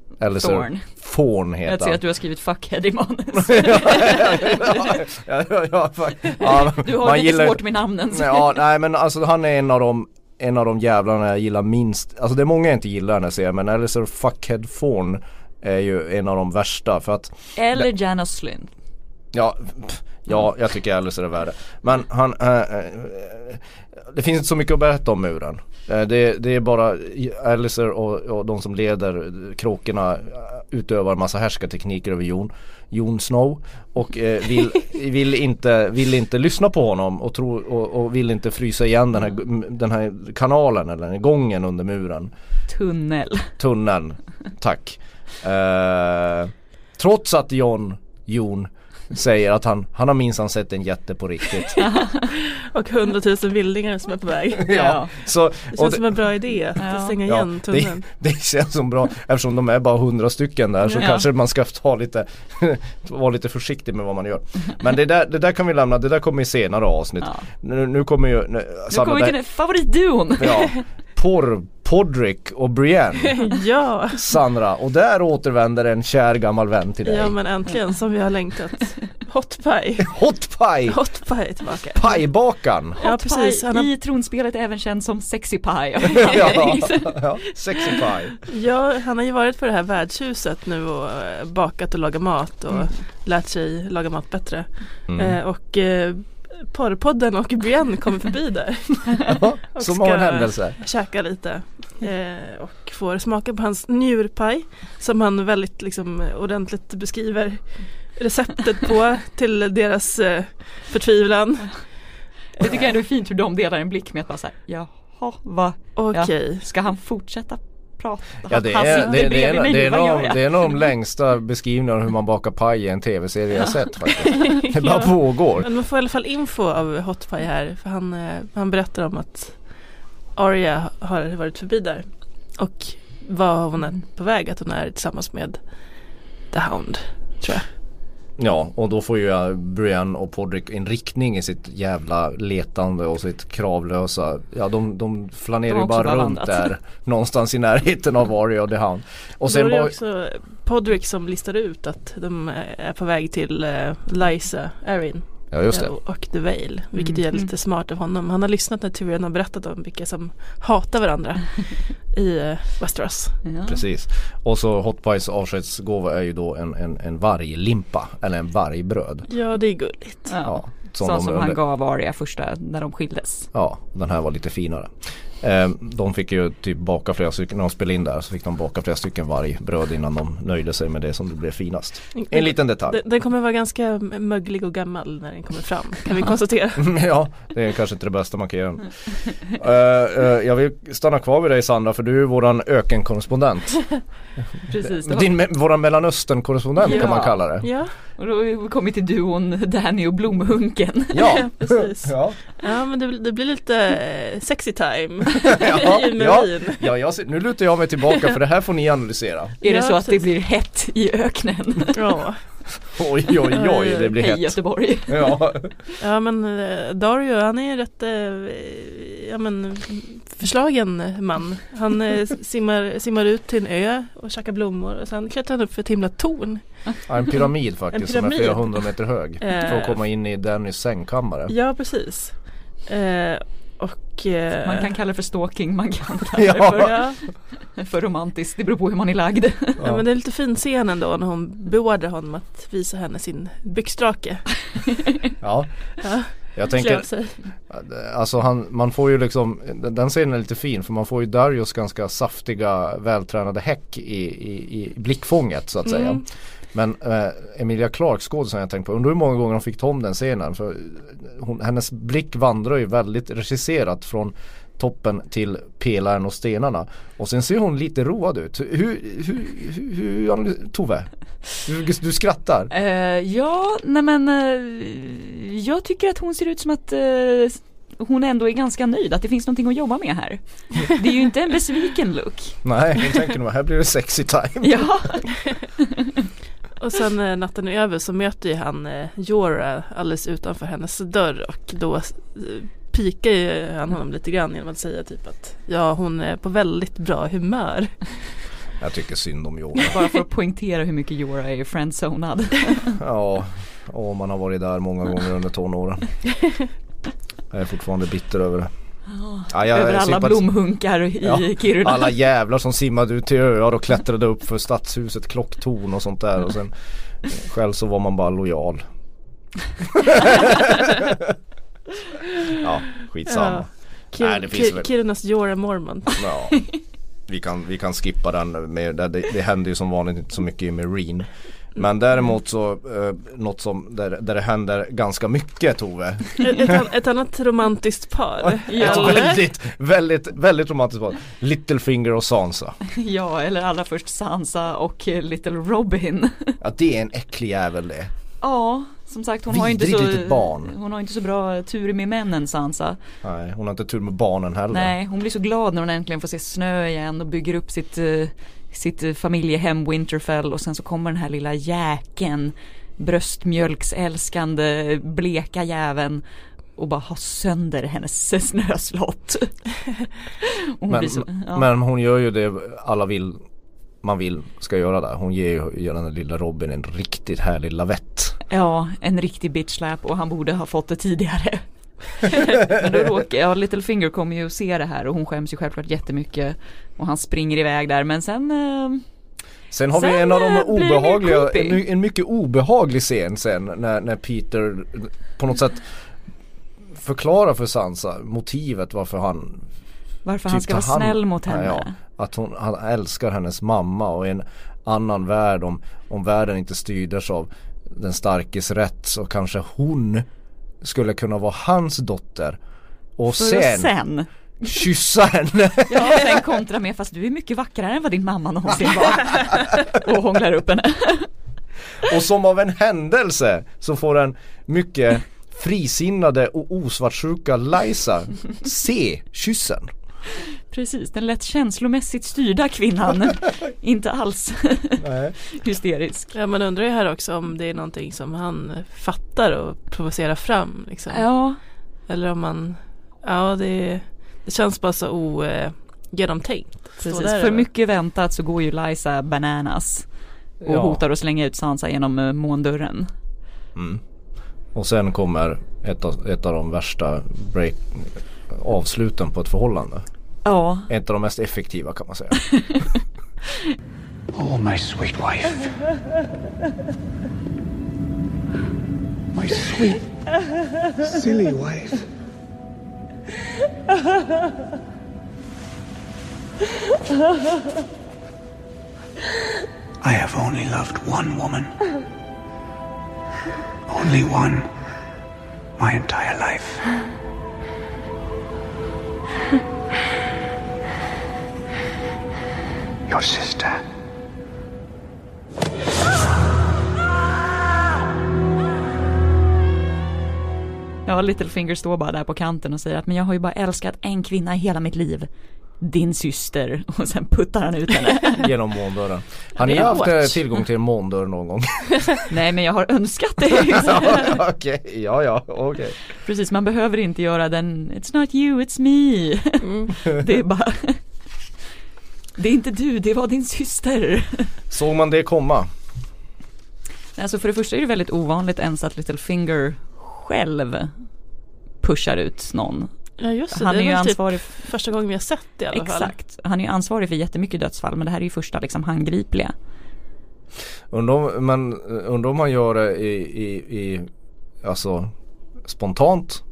[SPEAKER 2] Eliser
[SPEAKER 1] Thorne.
[SPEAKER 2] Thorne
[SPEAKER 1] Jag
[SPEAKER 2] heter
[SPEAKER 1] ser
[SPEAKER 2] han.
[SPEAKER 1] att du har skrivit fuckhead i manus. [LAUGHS]
[SPEAKER 2] ja, ja, ja, fan. ja,
[SPEAKER 1] Du har lite
[SPEAKER 2] gillar-
[SPEAKER 1] svårt med namnen. så-
[SPEAKER 2] Ja, nej men alltså han är en av de en av de jävlarna jag gillar minst, alltså det är många jag inte gillar när jag ser men Alistair Fuckhead Thorne är ju en av de värsta för att
[SPEAKER 1] Eller Janos Slyn.
[SPEAKER 2] Ja, pff, ja jag tycker Alistair är värre. Men han, äh, det finns inte så mycket att berätta om muren. Eh, det, det är bara Alistair och, och de som leder kråkorna utövar massa härskartekniker över Jon, Jon Snow och eh, vill, [LAUGHS] vill, inte, vill inte lyssna på honom och, tro, och, och vill inte frysa igen den här, den här kanalen eller den här gången under muren.
[SPEAKER 1] Tunnel.
[SPEAKER 2] Tunneln, tack. Eh, trots att Jon, Jon säger att han, han har minsann sett en jätte på riktigt. [LAUGHS]
[SPEAKER 3] Och hundratusen vildingar som är på väg. [LAUGHS]
[SPEAKER 2] ja, så,
[SPEAKER 3] Det
[SPEAKER 2] och
[SPEAKER 3] känns som en bra idé att
[SPEAKER 1] Ja.
[SPEAKER 3] stänga
[SPEAKER 2] Ja,
[SPEAKER 3] igen
[SPEAKER 2] det,
[SPEAKER 3] tunneln. [LAUGHS]
[SPEAKER 2] det känns som bra eftersom de är bara hundra stycken där så
[SPEAKER 1] Ja.
[SPEAKER 2] kanske man ska ta lite vara lite försiktig med vad man gör. Men det där, det där kan vi lämna, det där kommer i senare avsnitt.
[SPEAKER 1] Ja.
[SPEAKER 2] Nu, nu kommer ju nu,
[SPEAKER 1] Nu
[SPEAKER 2] Sanna,
[SPEAKER 1] kommer vi till
[SPEAKER 2] där-
[SPEAKER 1] din favoritduon.
[SPEAKER 2] Ja, Porr, Podrick och Brienne [LAUGHS]
[SPEAKER 3] ja,
[SPEAKER 2] Sandra och där återvänder en kär gammal vän till dig.
[SPEAKER 3] ja men äntligen som vi har längtat. Hot pie. [LAUGHS]
[SPEAKER 2] Hot Pie!
[SPEAKER 3] Hot pie tillbaka.
[SPEAKER 2] Pajbakan!
[SPEAKER 3] Ja
[SPEAKER 1] Hot
[SPEAKER 3] precis,
[SPEAKER 1] Pie
[SPEAKER 3] han har,
[SPEAKER 1] i tronspelet även känd som Sexy Pie. [LAUGHS]
[SPEAKER 2] ja, ja, sexy pie.
[SPEAKER 3] ja, han har ju varit på det här värdshuset nu och eh, bakat och lagat mat och lärt sig laga mat bättre.
[SPEAKER 2] Mm.
[SPEAKER 3] Eh, och eh, Porrpodden och Brienne kommer förbi där. [LAUGHS]
[SPEAKER 2] Ja,
[SPEAKER 3] och
[SPEAKER 2] Som av en
[SPEAKER 3] ska-
[SPEAKER 2] händelse.
[SPEAKER 3] käka lite eh, och får smaka på hans njurpaj som han väldigt liksom ordentligt beskriver receptet på till deras eh, förtvivlan.
[SPEAKER 1] Jag tycker ändå är fint hur de delar en blick med att bara säga jaha, vad,
[SPEAKER 3] Okej.
[SPEAKER 1] ska han fortsätta prata?
[SPEAKER 2] Ja det
[SPEAKER 1] han
[SPEAKER 2] är,
[SPEAKER 1] sitter
[SPEAKER 2] det, det,
[SPEAKER 1] bredvid
[SPEAKER 2] är,
[SPEAKER 1] mig,
[SPEAKER 2] det, är
[SPEAKER 1] vad gör
[SPEAKER 2] nog,
[SPEAKER 1] jag?
[SPEAKER 2] det är nog de längsta beskrivningarna av hur man bakar paj i en tv-serie jag sett [LAUGHS] faktiskt. Det bara pågår.
[SPEAKER 3] Men man får i alla fall info av Hot Pie här för han, eh, han berättar om att Arya har varit förbi där och var hon är på väg att hon är tillsammans med The Hound tror jag.
[SPEAKER 2] Ja och då får ju ja, Brienne och Podrick en riktning i sitt jävla letande och sitt kravlösa. Ja de, de flanerar
[SPEAKER 1] De
[SPEAKER 2] ju bara runt
[SPEAKER 1] landat.
[SPEAKER 2] där. [LAUGHS] Någonstans i närheten av Arya och The Hound. Och sen
[SPEAKER 3] då är det också Podrick som listar ut att de är på väg till eh, Lysa Erin
[SPEAKER 2] ja just det.
[SPEAKER 3] eh, och The Vale. Vilket
[SPEAKER 1] Mm.
[SPEAKER 3] är lite smart av honom. Han har lyssnat när Tyrion har berättat om vilka som hatar varandra [LAUGHS] i eh, Westeros.
[SPEAKER 1] Ja.
[SPEAKER 2] Precis. Och så Hot Pies avskedsgåva är ju då en, en, en varglimpa. Eller en vargbröd.
[SPEAKER 3] Ja det är gulligt.
[SPEAKER 1] Ja.
[SPEAKER 2] Ja,
[SPEAKER 1] Som, som
[SPEAKER 2] under-
[SPEAKER 1] han gav Arya första när de skildes.
[SPEAKER 2] Ja, den här var lite finare. Eh, de fick ju typ baka flera stycken, när de spelade in där så fick de baka flera stycken vargbröd innan de nöjde sig med det som blev finast. En liten detalj.
[SPEAKER 3] Den, den kommer vara ganska möglig och gammal när den kommer fram kan vi konstatera. [LAUGHS]
[SPEAKER 2] ja, det är kanske inte det bästa man kan göra. Eh, eh, jag vill stanna kvar vid dig Sandra för du är våran ökenkorrespondent. [LAUGHS]
[SPEAKER 1] Precis. det var-
[SPEAKER 2] Din, me- våran mellanöstern-korrespondent kan
[SPEAKER 1] Ja.
[SPEAKER 2] man kalla det.
[SPEAKER 3] Ja,
[SPEAKER 1] Och då har vi kommit till duon Danny och Blomhunken.
[SPEAKER 2] Ja, [LAUGHS]
[SPEAKER 3] precis.
[SPEAKER 2] ja.
[SPEAKER 3] Ja men det, det blir lite sexy time
[SPEAKER 2] Ja, [LAUGHS]
[SPEAKER 3] i
[SPEAKER 2] ja, ja jag ser, nu lutar jag mig tillbaka för det här får ni analysera.
[SPEAKER 1] Är det så att det blir hett i öknen?
[SPEAKER 3] Ja. [LAUGHS]
[SPEAKER 2] Oj oj oj, det blir
[SPEAKER 1] Hej
[SPEAKER 2] hett.
[SPEAKER 1] Göteborg.
[SPEAKER 2] Ja, [LAUGHS]
[SPEAKER 3] ja men eh, Dario han är rätt eh, ja, men, förslagen man. Han eh, simmar, simmar ut till en ö och käkar blommor och sen klättrar han upp för ett himla torn.
[SPEAKER 2] Ja, en pyramid faktiskt
[SPEAKER 3] En
[SPEAKER 2] som är
[SPEAKER 3] pyramid.
[SPEAKER 2] flera hundra meter hög.
[SPEAKER 3] Eh.
[SPEAKER 2] För att komma in i Dannys sängkammare.
[SPEAKER 3] Ja precis. Eh, och eh,
[SPEAKER 1] Man kan kalla det för stalking, man kan kalla
[SPEAKER 2] Ja.
[SPEAKER 1] det [LAUGHS]
[SPEAKER 3] ja,
[SPEAKER 1] för, [LAUGHS] för romantiskt. Det beror på hur man är lagd.
[SPEAKER 3] ja men det är lite fin scen ändå när hon beordrar honom att visa henne sin byxdrake. [LAUGHS]
[SPEAKER 2] Ja,
[SPEAKER 3] Ja,
[SPEAKER 2] jag tänker, alltså han, man får ju liksom, den- scenen är lite fin för man får ju Darius ganska saftiga vältränade häck i, i, i blickfånget så att säga. Men eh, Emilia Clarke skådisen jag tänkt på, undrar hur många gånger hon fick ta om den scenen. För hon, hennes blick vandrar ju väldigt regisserat från toppen till pelaren och stenarna. Och sen ser hon lite road ut. Hur, hur, hur, hur Tove? Du, du skrattar.
[SPEAKER 1] Eh, ja, nej men eh, jag tycker att hon ser ut som att eh, hon ändå är ganska nöjd, att det finns någonting att jobba med här. Det är ju inte en besviken look.
[SPEAKER 2] Nej, hon tänker nog här blir det sexy time.
[SPEAKER 1] Ja, [LAUGHS]
[SPEAKER 3] Och sen när natten är över så möter ju han eh, Jorah alldeles utanför hennes dörr och då eh, pikar ju han honom lite grann genom att säga typ att ja hon är på väldigt bra humör. [LAUGHS]
[SPEAKER 2] Jag tycker synd om Johan.
[SPEAKER 1] bara för att poängtera hur mycket Jorah är friendzonad. [LAUGHS]
[SPEAKER 2] Ja, och man har varit där många gånger under tonåren. Jag är fortfarande bitter över det. Ja, jag
[SPEAKER 1] Över alla
[SPEAKER 2] sympatis-
[SPEAKER 1] blomhunkar i
[SPEAKER 2] Ja,
[SPEAKER 1] Kiruna.
[SPEAKER 2] Alla jävlar som simmade ut till öar och klättrade upp för stadshuset klocktorn och sånt där och sen själv så var man bara lojal. [LAUGHS] ja, skitsamma.
[SPEAKER 3] Kir-
[SPEAKER 2] Nej, väl-
[SPEAKER 3] Kirunas Jorah Mormont.
[SPEAKER 2] Ja. vi kan, vi kan skippa den med, det, det händer ju som vanligt inte så mycket i Marine. Men däremot så, eh, något som, där, där det händer ganska mycket Tove.
[SPEAKER 3] Ett, ett, an- ett annat romantiskt par.
[SPEAKER 2] Ett [LAUGHS] väldigt, väldigt, väldigt romantiskt par. Littlefinger och Sansa. [LAUGHS]
[SPEAKER 1] Ja, eller allra först Sansa och eh, Little Robin.
[SPEAKER 2] Ja det är en äcklig jävel det.
[SPEAKER 1] Ja, som sagt hon har inte så
[SPEAKER 2] litet barn.
[SPEAKER 1] Hon har inte så bra tur med männen Sansa.
[SPEAKER 2] Nej, hon har inte tur med barnen heller.
[SPEAKER 1] Nej, hon blir så glad när hon äntligen får se snö igen och bygger upp sitt, eh, sitt eh, familjehem Winterfell och sen så kommer den här lilla jäkeln bröstmjölksälskande bleka jäveln och bara har sönder hennes snöslott. [LAUGHS] hon
[SPEAKER 2] Men,
[SPEAKER 1] så, ja.
[SPEAKER 2] men hon gör ju det alla vill man vill ska göra där. Hon ger gör den lilla Robin en riktigt härlig lavett.
[SPEAKER 1] Ja, en riktig bitch slap och han borde ha fått det tidigare. [LAUGHS] Men då råkar, ja Littlefinger kommer ju att se det här och hon skäms ju självklart jättemycket och han springer iväg där men sen eh,
[SPEAKER 2] Sen har vi
[SPEAKER 1] Sen,
[SPEAKER 2] en av de
[SPEAKER 1] eh,
[SPEAKER 2] obehagliga, en, en mycket obehaglig scen sen när, när Peter på något sätt förklarar för Sansa motivet varför han
[SPEAKER 1] varför han
[SPEAKER 2] typ
[SPEAKER 1] ska vara
[SPEAKER 2] hand-
[SPEAKER 1] snäll mot henne.
[SPEAKER 2] Ja, att hon, han älskar hennes mamma och i en annan värld om, om världen inte styrdes av den starkes rätt så kanske hon skulle kunna vara hans dotter. Och sen,
[SPEAKER 1] sen,
[SPEAKER 2] kyssa henne.
[SPEAKER 1] ja, sen kontra med fast du är mycket vackrare än vad din mamma någonsin var. [LAUGHS] och hånglar upp henne.
[SPEAKER 2] Och som av en händelse så får den mycket frisinnade och osvartsjuka Liza se kyssen.
[SPEAKER 1] Precis, den lätt känslomässigt styrda kvinnan. [LAUGHS] Inte alls hysterisk.
[SPEAKER 3] Ja man undrar ju här också om det är någonting som han fattar och provocerar fram liksom.
[SPEAKER 1] Ja,
[SPEAKER 3] Eller om man, ja det, det känns bara så ogenomtänkt.
[SPEAKER 1] precis. För mycket väntat så går ju Liza bananas. Och
[SPEAKER 2] Ja.
[SPEAKER 1] hotar att slänga ut Sansa genom eh, måndörren.
[SPEAKER 2] Mm. Och sen kommer ett av, ett av de värsta break, avsluten på ett förhållande.
[SPEAKER 1] Ja,
[SPEAKER 2] Ett av de mest effektiva kan man säga. [LAUGHS]
[SPEAKER 5] Oh, my sweet wife. My sweet, silly wife. I have only loved one woman. Only one. My entire life. Your sister.
[SPEAKER 1] Ja Littlefinger står bara där på kanten och säger att men jag har ju bara älskat en kvinna i hela mitt liv. Din syster. [LAUGHS] Och sen puttar han ut henne. [LAUGHS]
[SPEAKER 2] Genom måndörren. Har ni haft eh,
[SPEAKER 3] hårt.
[SPEAKER 2] tillgång till en måndörr någon gång? [LAUGHS]
[SPEAKER 1] Nej men jag har önskat det.
[SPEAKER 2] Okej, ja ja, okej.
[SPEAKER 1] Precis, man behöver inte göra den It's not you, it's me. Det är bara Det är inte du, det var din syster.
[SPEAKER 2] Såg man det komma?
[SPEAKER 1] Alltså för det första är det väldigt ovanligt ens att Littlefinger själv pushar ut någon.
[SPEAKER 3] Ja just det,
[SPEAKER 1] Han
[SPEAKER 3] det
[SPEAKER 1] är ju
[SPEAKER 3] väl
[SPEAKER 1] ansvarig
[SPEAKER 3] typ första gången vi har sett det i alla fall.
[SPEAKER 1] Exakt, han är ju ansvarig för jättemycket dödsfall men det här är ju första liksom handgripliga.
[SPEAKER 2] Undrar om, men eh, undrar om man gör det i, i, i alltså spontant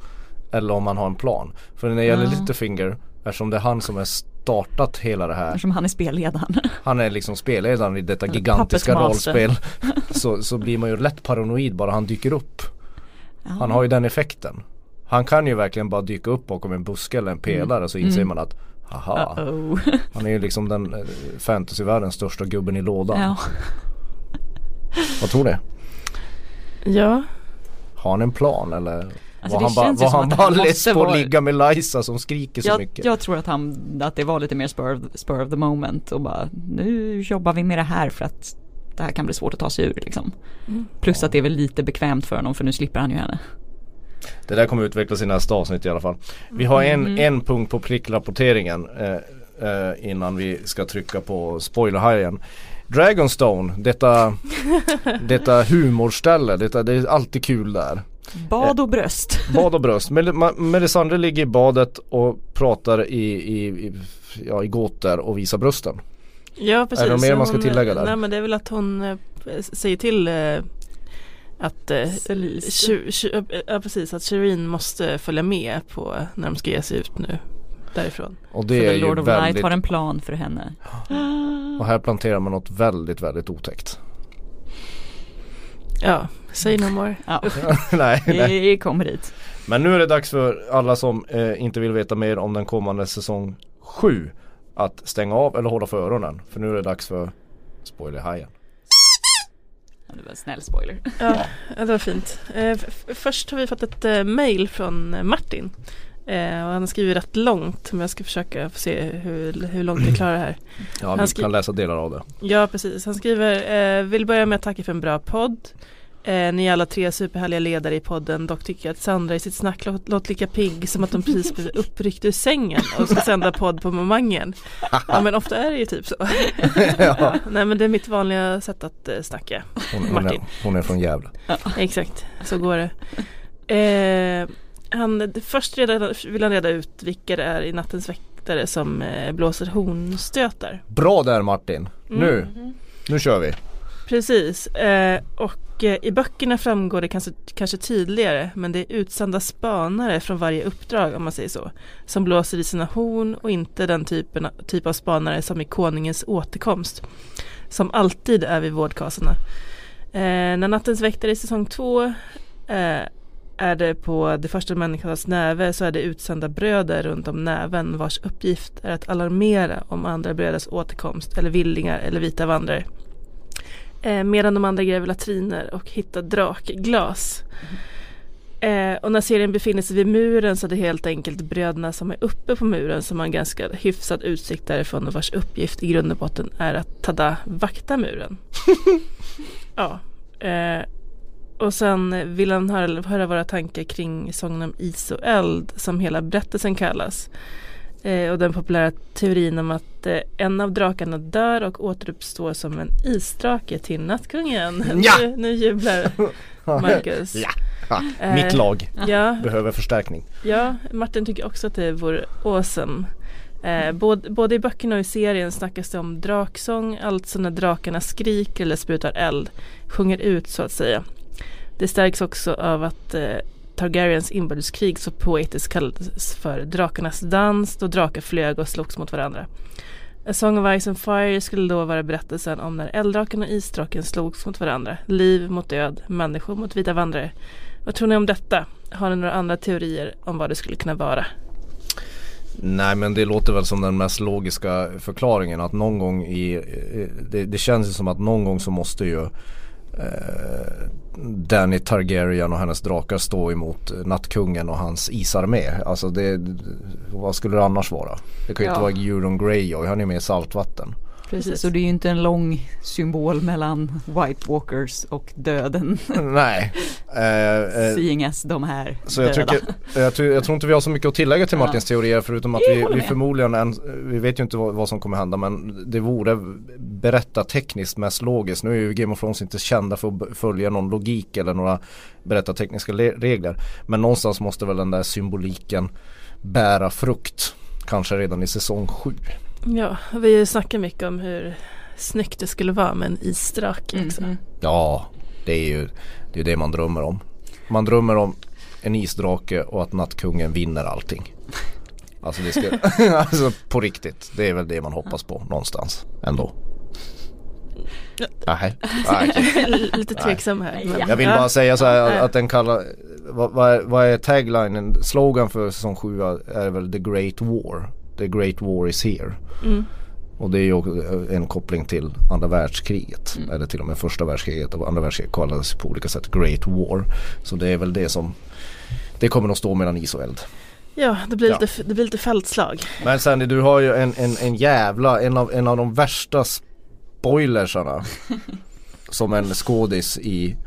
[SPEAKER 2] eller om man har en plan. För när det gäller
[SPEAKER 1] Ja.
[SPEAKER 2] Littlefinger eftersom det är han som har startat hela det här.
[SPEAKER 1] Eftersom han är spelledaren. [LAUGHS]
[SPEAKER 2] Han är liksom spelledaren i detta gigantiska rollspel. [LAUGHS] Så, så blir man ju lätt paranoid bara han dyker upp. Han har ju den effekten. Han kan ju verkligen bara dyka upp bakom en buske eller en pelare så inser man att Haha,
[SPEAKER 1] Uh-oh. [LAUGHS]
[SPEAKER 2] han är ju liksom den eh, fantasyvärldens största gubben i lådan.
[SPEAKER 1] Ja. [LAUGHS]
[SPEAKER 2] Vad tror ni?
[SPEAKER 3] Ja,
[SPEAKER 2] Har han en plan eller
[SPEAKER 1] Alltså,
[SPEAKER 2] var han
[SPEAKER 1] ju
[SPEAKER 2] var han
[SPEAKER 1] att
[SPEAKER 2] bara
[SPEAKER 1] han
[SPEAKER 2] less på att
[SPEAKER 1] vara-
[SPEAKER 2] ligga med Liza som skriker så
[SPEAKER 1] Jag,
[SPEAKER 2] mycket?
[SPEAKER 1] jag tror att han, att det var lite mer spur of, spur of the moment och bara nu jobbar vi med det här för att det här kan bli svårt att ta sig ur liksom. Plus att det är väl lite bekvämt för honom för nu slipper han ju henne.
[SPEAKER 2] Det där kommer utvecklas i nästa avsnitt i alla fall. Vi har en,
[SPEAKER 1] Mm.
[SPEAKER 2] en punkt på prickrapporteringen eh, eh, innan vi ska trycka på spoilerhajen. Dragonstone, detta, [LAUGHS] detta humorställe, detta, det är alltid kul där.
[SPEAKER 1] Bad och bröst. [LAUGHS]
[SPEAKER 2] Bad och bröst. Melisandre ligger i badet och pratar i, i, i, ja, i gåtor och visar brösten.
[SPEAKER 3] Ja precis.
[SPEAKER 2] Är det mer man ska tillägga där?
[SPEAKER 3] Nej men det är väl att hon eh, säger till eh, att eh. Sh- Sh- ja precis att Shireen måste följa med på när de ska ge sig ut nu. därifrån.
[SPEAKER 2] Och
[SPEAKER 1] Det
[SPEAKER 2] är
[SPEAKER 1] Lord of Light
[SPEAKER 2] väldigt,
[SPEAKER 1] har en plan för henne.
[SPEAKER 2] och här planterar man något väldigt, väldigt otäckt.
[SPEAKER 3] Ja, say no more.
[SPEAKER 1] Ja, [LAUGHS]
[SPEAKER 2] nej, nej.
[SPEAKER 1] vi kommer dit.
[SPEAKER 2] Men nu är det dags för alla som eh, inte vill veta mer om den kommande säsong 7 att stänga av eller hålla för öronen. För nu är det dags för spoilerhajen.
[SPEAKER 1] Ja, Det var en snäll spoiler.
[SPEAKER 3] Ja, det var fint. Eh, först har vi fått ett eh, mail från eh, Martin. Och han har skrivit rätt långt men jag ska försöka få se hur, hur långt jag klarar det här.
[SPEAKER 2] Ja,
[SPEAKER 3] Han
[SPEAKER 2] vi
[SPEAKER 3] skri-
[SPEAKER 2] kan läsa delar av det.
[SPEAKER 3] Ja precis, han skriver Vill börja med att tacka för en bra podd eh, Ni alla tre superhärliga ledare i podden Dock tycker jag att Sandra i sitt snack låt, låter lika pigg som att de precis blivit [LAUGHS] uppryckt ur sängen och ska sända podd på momangen Ja men ofta är det ju typ så [LAUGHS]
[SPEAKER 2] ja.
[SPEAKER 3] Nej men det är mitt vanliga sätt att eh, snacka
[SPEAKER 2] hon, hon, är, hon är från Gävle.
[SPEAKER 3] Exakt, så går det eh, han, Först reda, vill han reda ut vilka det är i Nattens väktare som eh, blåser hornstötar
[SPEAKER 2] Bra där Martin.
[SPEAKER 3] Mm.
[SPEAKER 2] Nu, nu kör vi.
[SPEAKER 3] Precis, eh, och eh, i böckerna framgår det kanske, kanske tydligare men det är utsända spanare från varje uppdrag om man säger så som blåser i sina horn och inte den typen, typ av spanare som i konungens återkomst som alltid är vid vårdkasarna. Eh, när Nattens väktare i säsong två eh, är det på det första människans näve så är det utsända bröder runt om näven vars uppgift är att alarmera om andra bröders återkomst eller villingar eller vita vandrare. Eh, medan de andra gräver latriner och hittar drakglas. Eh, och när serien befinner sig vid muren så är det helt enkelt bröderna som är uppe på muren som har en ganska hyfsad utsikt därifrån och vars uppgift i grund och botten är att tada vakta muren. [LAUGHS] ja. Eh, och sen vill han höra, höra våra tankar kring sången om is och eld som hela berättelsen kallas. Eh, och den populära teorin om att eh, en av drakarna dör och återuppstår som en isdrake till nattkungen.
[SPEAKER 2] Ja!
[SPEAKER 3] Nu, nu jublar Marcus.
[SPEAKER 2] Ja. Ha,
[SPEAKER 3] Eh,
[SPEAKER 2] Mitt lag
[SPEAKER 3] Ja,
[SPEAKER 2] behöver förstärkning.
[SPEAKER 3] ja, Martin tycker också att det vore awesome. Eh, både, både i böckerna och i serien snackas det om draksång, alltså när drakarna skriker eller sprutar eld, sjunger ut så att säga. Det stärks också av att eh, Targaryens inbördeskrig så poetiskt kallades för drakarnas dans då drakar flög och slogs mot varandra. A Song of Ice and Fire skulle då vara berättelsen om när elddraken och isdraken slogs mot varandra. Liv mot död, människor mot vita vandrare. Vad tror ni om detta? Har ni några andra teorier om vad det skulle kunna vara?
[SPEAKER 2] Nej men det låter väl som den mest logiska förklaringen att någon gång i eh, Det, det känns ju som att någon gång så måste ju eh, Danny Targaryen och hennes drakar stå emot Nattkungen och hans isarmé. Alltså det, vad skulle det annars vara? Det kan ju inte
[SPEAKER 1] Ja.
[SPEAKER 2] vara Euron Greyjoy, han är med i saltvatten.
[SPEAKER 1] Precis, och det är ju inte en lång symbol mellan White Walkers och döden.
[SPEAKER 2] Nej. [LAUGHS] Eh, eh,
[SPEAKER 1] Seeing as de här
[SPEAKER 2] Så jag, tycker, jag, tror- jag tror inte vi har så mycket att tillägga till. Martins teorier förutom att vi, vi förmodligen, än, vi vet ju inte vad, vad som kommer hända men det vore berättartekniskt mest logiskt. Nu är ju Game of Thrones inte kända för att följa någon logik eller några berättartekniska le- regler. Men någonstans måste väl den där symboliken bära frukt. Kanske redan i säsong 7.
[SPEAKER 3] Ja, vi snackar mycket om hur snyggt det skulle vara med en isdrake också.
[SPEAKER 1] Mhm.
[SPEAKER 2] Ja, det är ju det, är det man drömmer om. Man drömmer om en isdrake och att nattkungen vinner allting. Alltså det ska, [LAUGHS] alltså på riktigt. Det är väl det man hoppas på någonstans ändå.
[SPEAKER 3] Ja.
[SPEAKER 2] Nej, nej. [LAUGHS]
[SPEAKER 3] Lite tveksam här. men-
[SPEAKER 2] Jag vill bara säga så här att den kallar, vad, vad, är, vad är taglinen, slogan för säsong 7 är väl The Great War. The Great War is here.
[SPEAKER 3] Mm.
[SPEAKER 2] Och det är ju en koppling till andra världskriget.
[SPEAKER 3] Mm.
[SPEAKER 2] Eller till och med första världskriget och andra världskriget kallades på olika sätt Great War. Så det är väl det som Det kommer nog stå mellan is och eld.
[SPEAKER 3] Ja, det blir,
[SPEAKER 2] Ja.
[SPEAKER 3] Lite, det blir lite fältslag.
[SPEAKER 2] Men Sandy du har ju en, en, en jävla, en av, en av de värsta spoilersarna [LAUGHS] Som en skådis i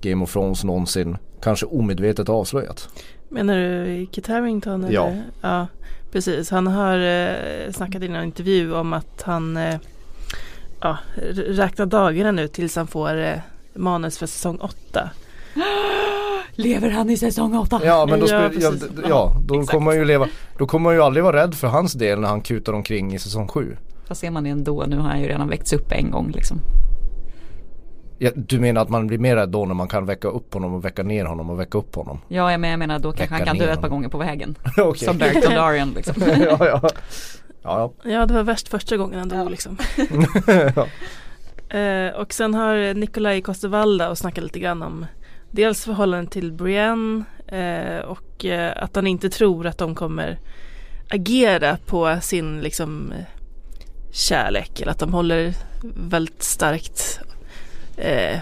[SPEAKER 2] Game of Thrones någonsin kanske omedvetet avslöjat.
[SPEAKER 3] Menar du Kit Harington?
[SPEAKER 2] Ja.
[SPEAKER 3] ja. Precis, han har eh, snackat i en intervju om att han eh, ja, räknar dagarna nu tills han får eh, manus för säsong 8. [GASPS]
[SPEAKER 1] Lever han i säsong 8?
[SPEAKER 2] Ja men då,
[SPEAKER 3] Ja,
[SPEAKER 2] ja, ja, då
[SPEAKER 1] Exakt.
[SPEAKER 2] kommer man ju leva Då kommer man ju aldrig vara rädd för hans del när han kutar omkring i säsong 7.
[SPEAKER 1] Vad ser man det ändå? Nu har han ju redan väckts upp en gång liksom.
[SPEAKER 2] Ja, du menar att man blir mer rädd då när man kan väcka upp honom och väcka ner honom och väcka upp honom?
[SPEAKER 1] Ja jag menar, jag menar då kanske han kan dö ett par gånger på vägen. [LAUGHS]
[SPEAKER 2] Okej.
[SPEAKER 1] Som Derek Dondarrion liksom. [LAUGHS]
[SPEAKER 2] ja, ja. Ja,
[SPEAKER 3] Ja det var värst första gången han dog liksom. [LAUGHS] Eh, och sen har Nikolaj Coster-Waldau och snackat lite grann om dels förhållandet till Brienne eh, och eh, att han inte tror att de kommer agera på sin liksom kärlek eller att de håller väldigt starkt eh,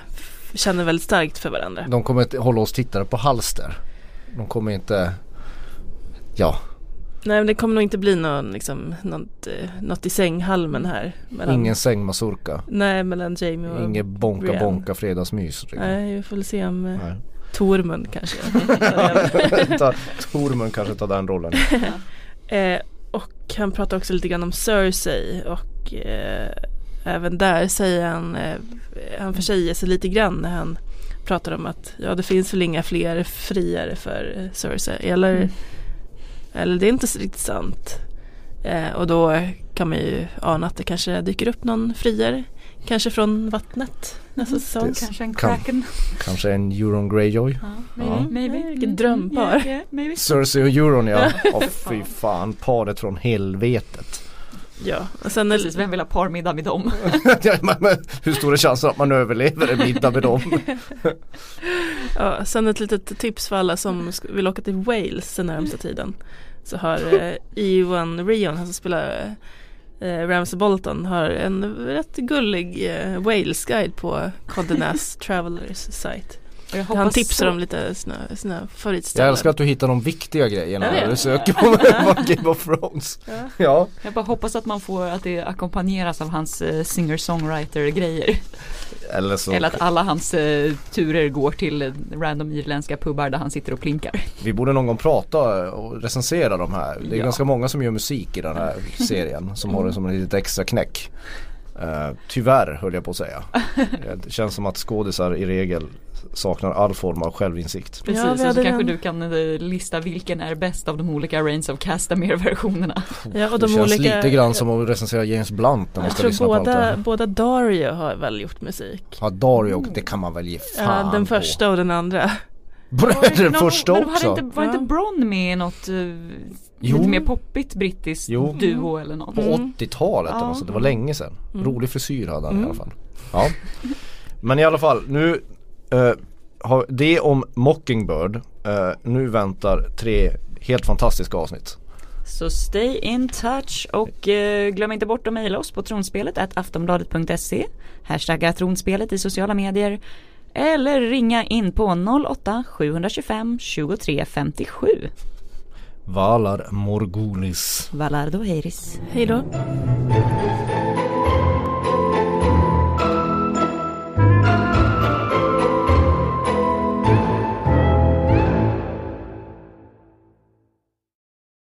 [SPEAKER 3] känner väldigt starkt för varandra.
[SPEAKER 2] De kommer inte hålla oss tittare på halster. De kommer inte, ja,
[SPEAKER 3] Nej men det kommer nog inte bli någon, liksom, något, eh, något i sänghalmen här. Mellan,
[SPEAKER 2] ingen sängmasurka.
[SPEAKER 3] Nej mellan Jamie och
[SPEAKER 2] Inget bonka
[SPEAKER 3] Brienne.
[SPEAKER 2] bonka fredagsmys. liksom.
[SPEAKER 3] Nej vi får väl se om eh,
[SPEAKER 2] Nej.
[SPEAKER 3] Tormund kanske. [LAUGHS]
[SPEAKER 2] Tormund kanske tar den rollen. [LAUGHS]
[SPEAKER 3] eh, och han pratar också lite grann om Cersei och eh, även där säger han, eh, han försäger sig lite grann när han pratar om att ja det finns väl inga fler friare för eh, Cersei eller,
[SPEAKER 1] Mm.
[SPEAKER 3] eller det är inte så riktigt sant. Eh, och då kan man ju ana att det kanske dyker upp någon friare. Kanske från vattnet nästa säsong.
[SPEAKER 2] Det-
[SPEAKER 1] Kanske en
[SPEAKER 2] Kan-
[SPEAKER 1] kraken.
[SPEAKER 2] Kanske en Euron Greyjoy.
[SPEAKER 1] Ja,
[SPEAKER 2] Ja.
[SPEAKER 1] maybe, maybe.
[SPEAKER 3] Vilket drömpar.
[SPEAKER 1] Yeah, yeah, maybe.
[SPEAKER 2] Cersei och Euron ja. [LAUGHS] Åh fy fan, paret från helvetet.
[SPEAKER 3] Ja, och sen
[SPEAKER 1] Precis, vem vill ha parmiddag med dem? [LAUGHS]
[SPEAKER 2] Hur stor är chansen att man överlever en middag med dem? [LAUGHS]
[SPEAKER 3] Ja, sen ett litet tips för alla som vill åka till Wales den närmsta tiden. Så har eh, Ewan Rion, han som spelar eh, Ramsey Bolton, har en rätt gullig eh, Wales-guide på Condé Nast Travelers site. Han tipsar
[SPEAKER 1] så-
[SPEAKER 3] om lite sina, sina favoritställen.
[SPEAKER 2] Jag älskar att du hittar de viktiga grejerna när du söker på [LAUGHS] [LAUGHS] Game of Thrones.
[SPEAKER 3] Ja.
[SPEAKER 2] Ja.
[SPEAKER 1] Jag bara hoppas att man får att det ackompanjeras av hans eh, singer-songwriter grejer.
[SPEAKER 2] Eller så,
[SPEAKER 1] Eller att alla hans eh, turer går till eh, random irländska pubbar där han sitter och plinkar.
[SPEAKER 2] vi borde någon gång prata och recensera de här. Det är
[SPEAKER 1] Ja.
[SPEAKER 2] ganska många som gör musik i den här serien som har det som en litet extra knäck. Uh, tyvärr höll jag på att säga. [LAUGHS] Det känns som att skådisar i regel saknar all form av självinsikt.
[SPEAKER 1] Precis,
[SPEAKER 3] vi
[SPEAKER 1] och så kanske
[SPEAKER 3] den-
[SPEAKER 1] du kan eh, lista vilken är bäst av de olika Reigns of Castamere-versionerna.
[SPEAKER 3] Ja, och
[SPEAKER 2] Det
[SPEAKER 3] de
[SPEAKER 2] känns
[SPEAKER 3] olika,
[SPEAKER 2] lite grann som att recensera James Blunt när man
[SPEAKER 3] Jag
[SPEAKER 2] ska
[SPEAKER 3] tror
[SPEAKER 2] lyssna på allt det
[SPEAKER 3] båda, båda Dario har väl gjort musik.
[SPEAKER 2] Ja Dario, det kan man väl ge fan
[SPEAKER 3] Ja, den
[SPEAKER 2] på.
[SPEAKER 3] första och den andra. [LAUGHS]
[SPEAKER 2] den första
[SPEAKER 1] men Var
[SPEAKER 2] också.
[SPEAKER 1] inte, var inte
[SPEAKER 3] Ja.
[SPEAKER 1] Bron med i något eh,
[SPEAKER 2] Jo.
[SPEAKER 1] lite mer poppigt brittiskt
[SPEAKER 2] Jo.
[SPEAKER 1] duo eller något?
[SPEAKER 2] På
[SPEAKER 3] Mm.
[SPEAKER 2] 80-talet eller
[SPEAKER 1] Ja.
[SPEAKER 2] något sånt. det var länge sedan.
[SPEAKER 3] Mm.
[SPEAKER 2] Rolig frisyr hade han i
[SPEAKER 3] Mm.
[SPEAKER 2] alla fall. Ja. Men i alla fall, nu eh, har det om Mockingbird. Eh, nu väntar tre helt fantastiska avsnitt.
[SPEAKER 1] Så stay in touch och eh, glöm inte bort att mejla oss på tronspelet at aftonbladet.se Hashtagga tronspelet i sociala medier eller ringa in på 08-725 23 57
[SPEAKER 2] Valar Morgulis.
[SPEAKER 1] Valardo Heiris
[SPEAKER 3] Hej då.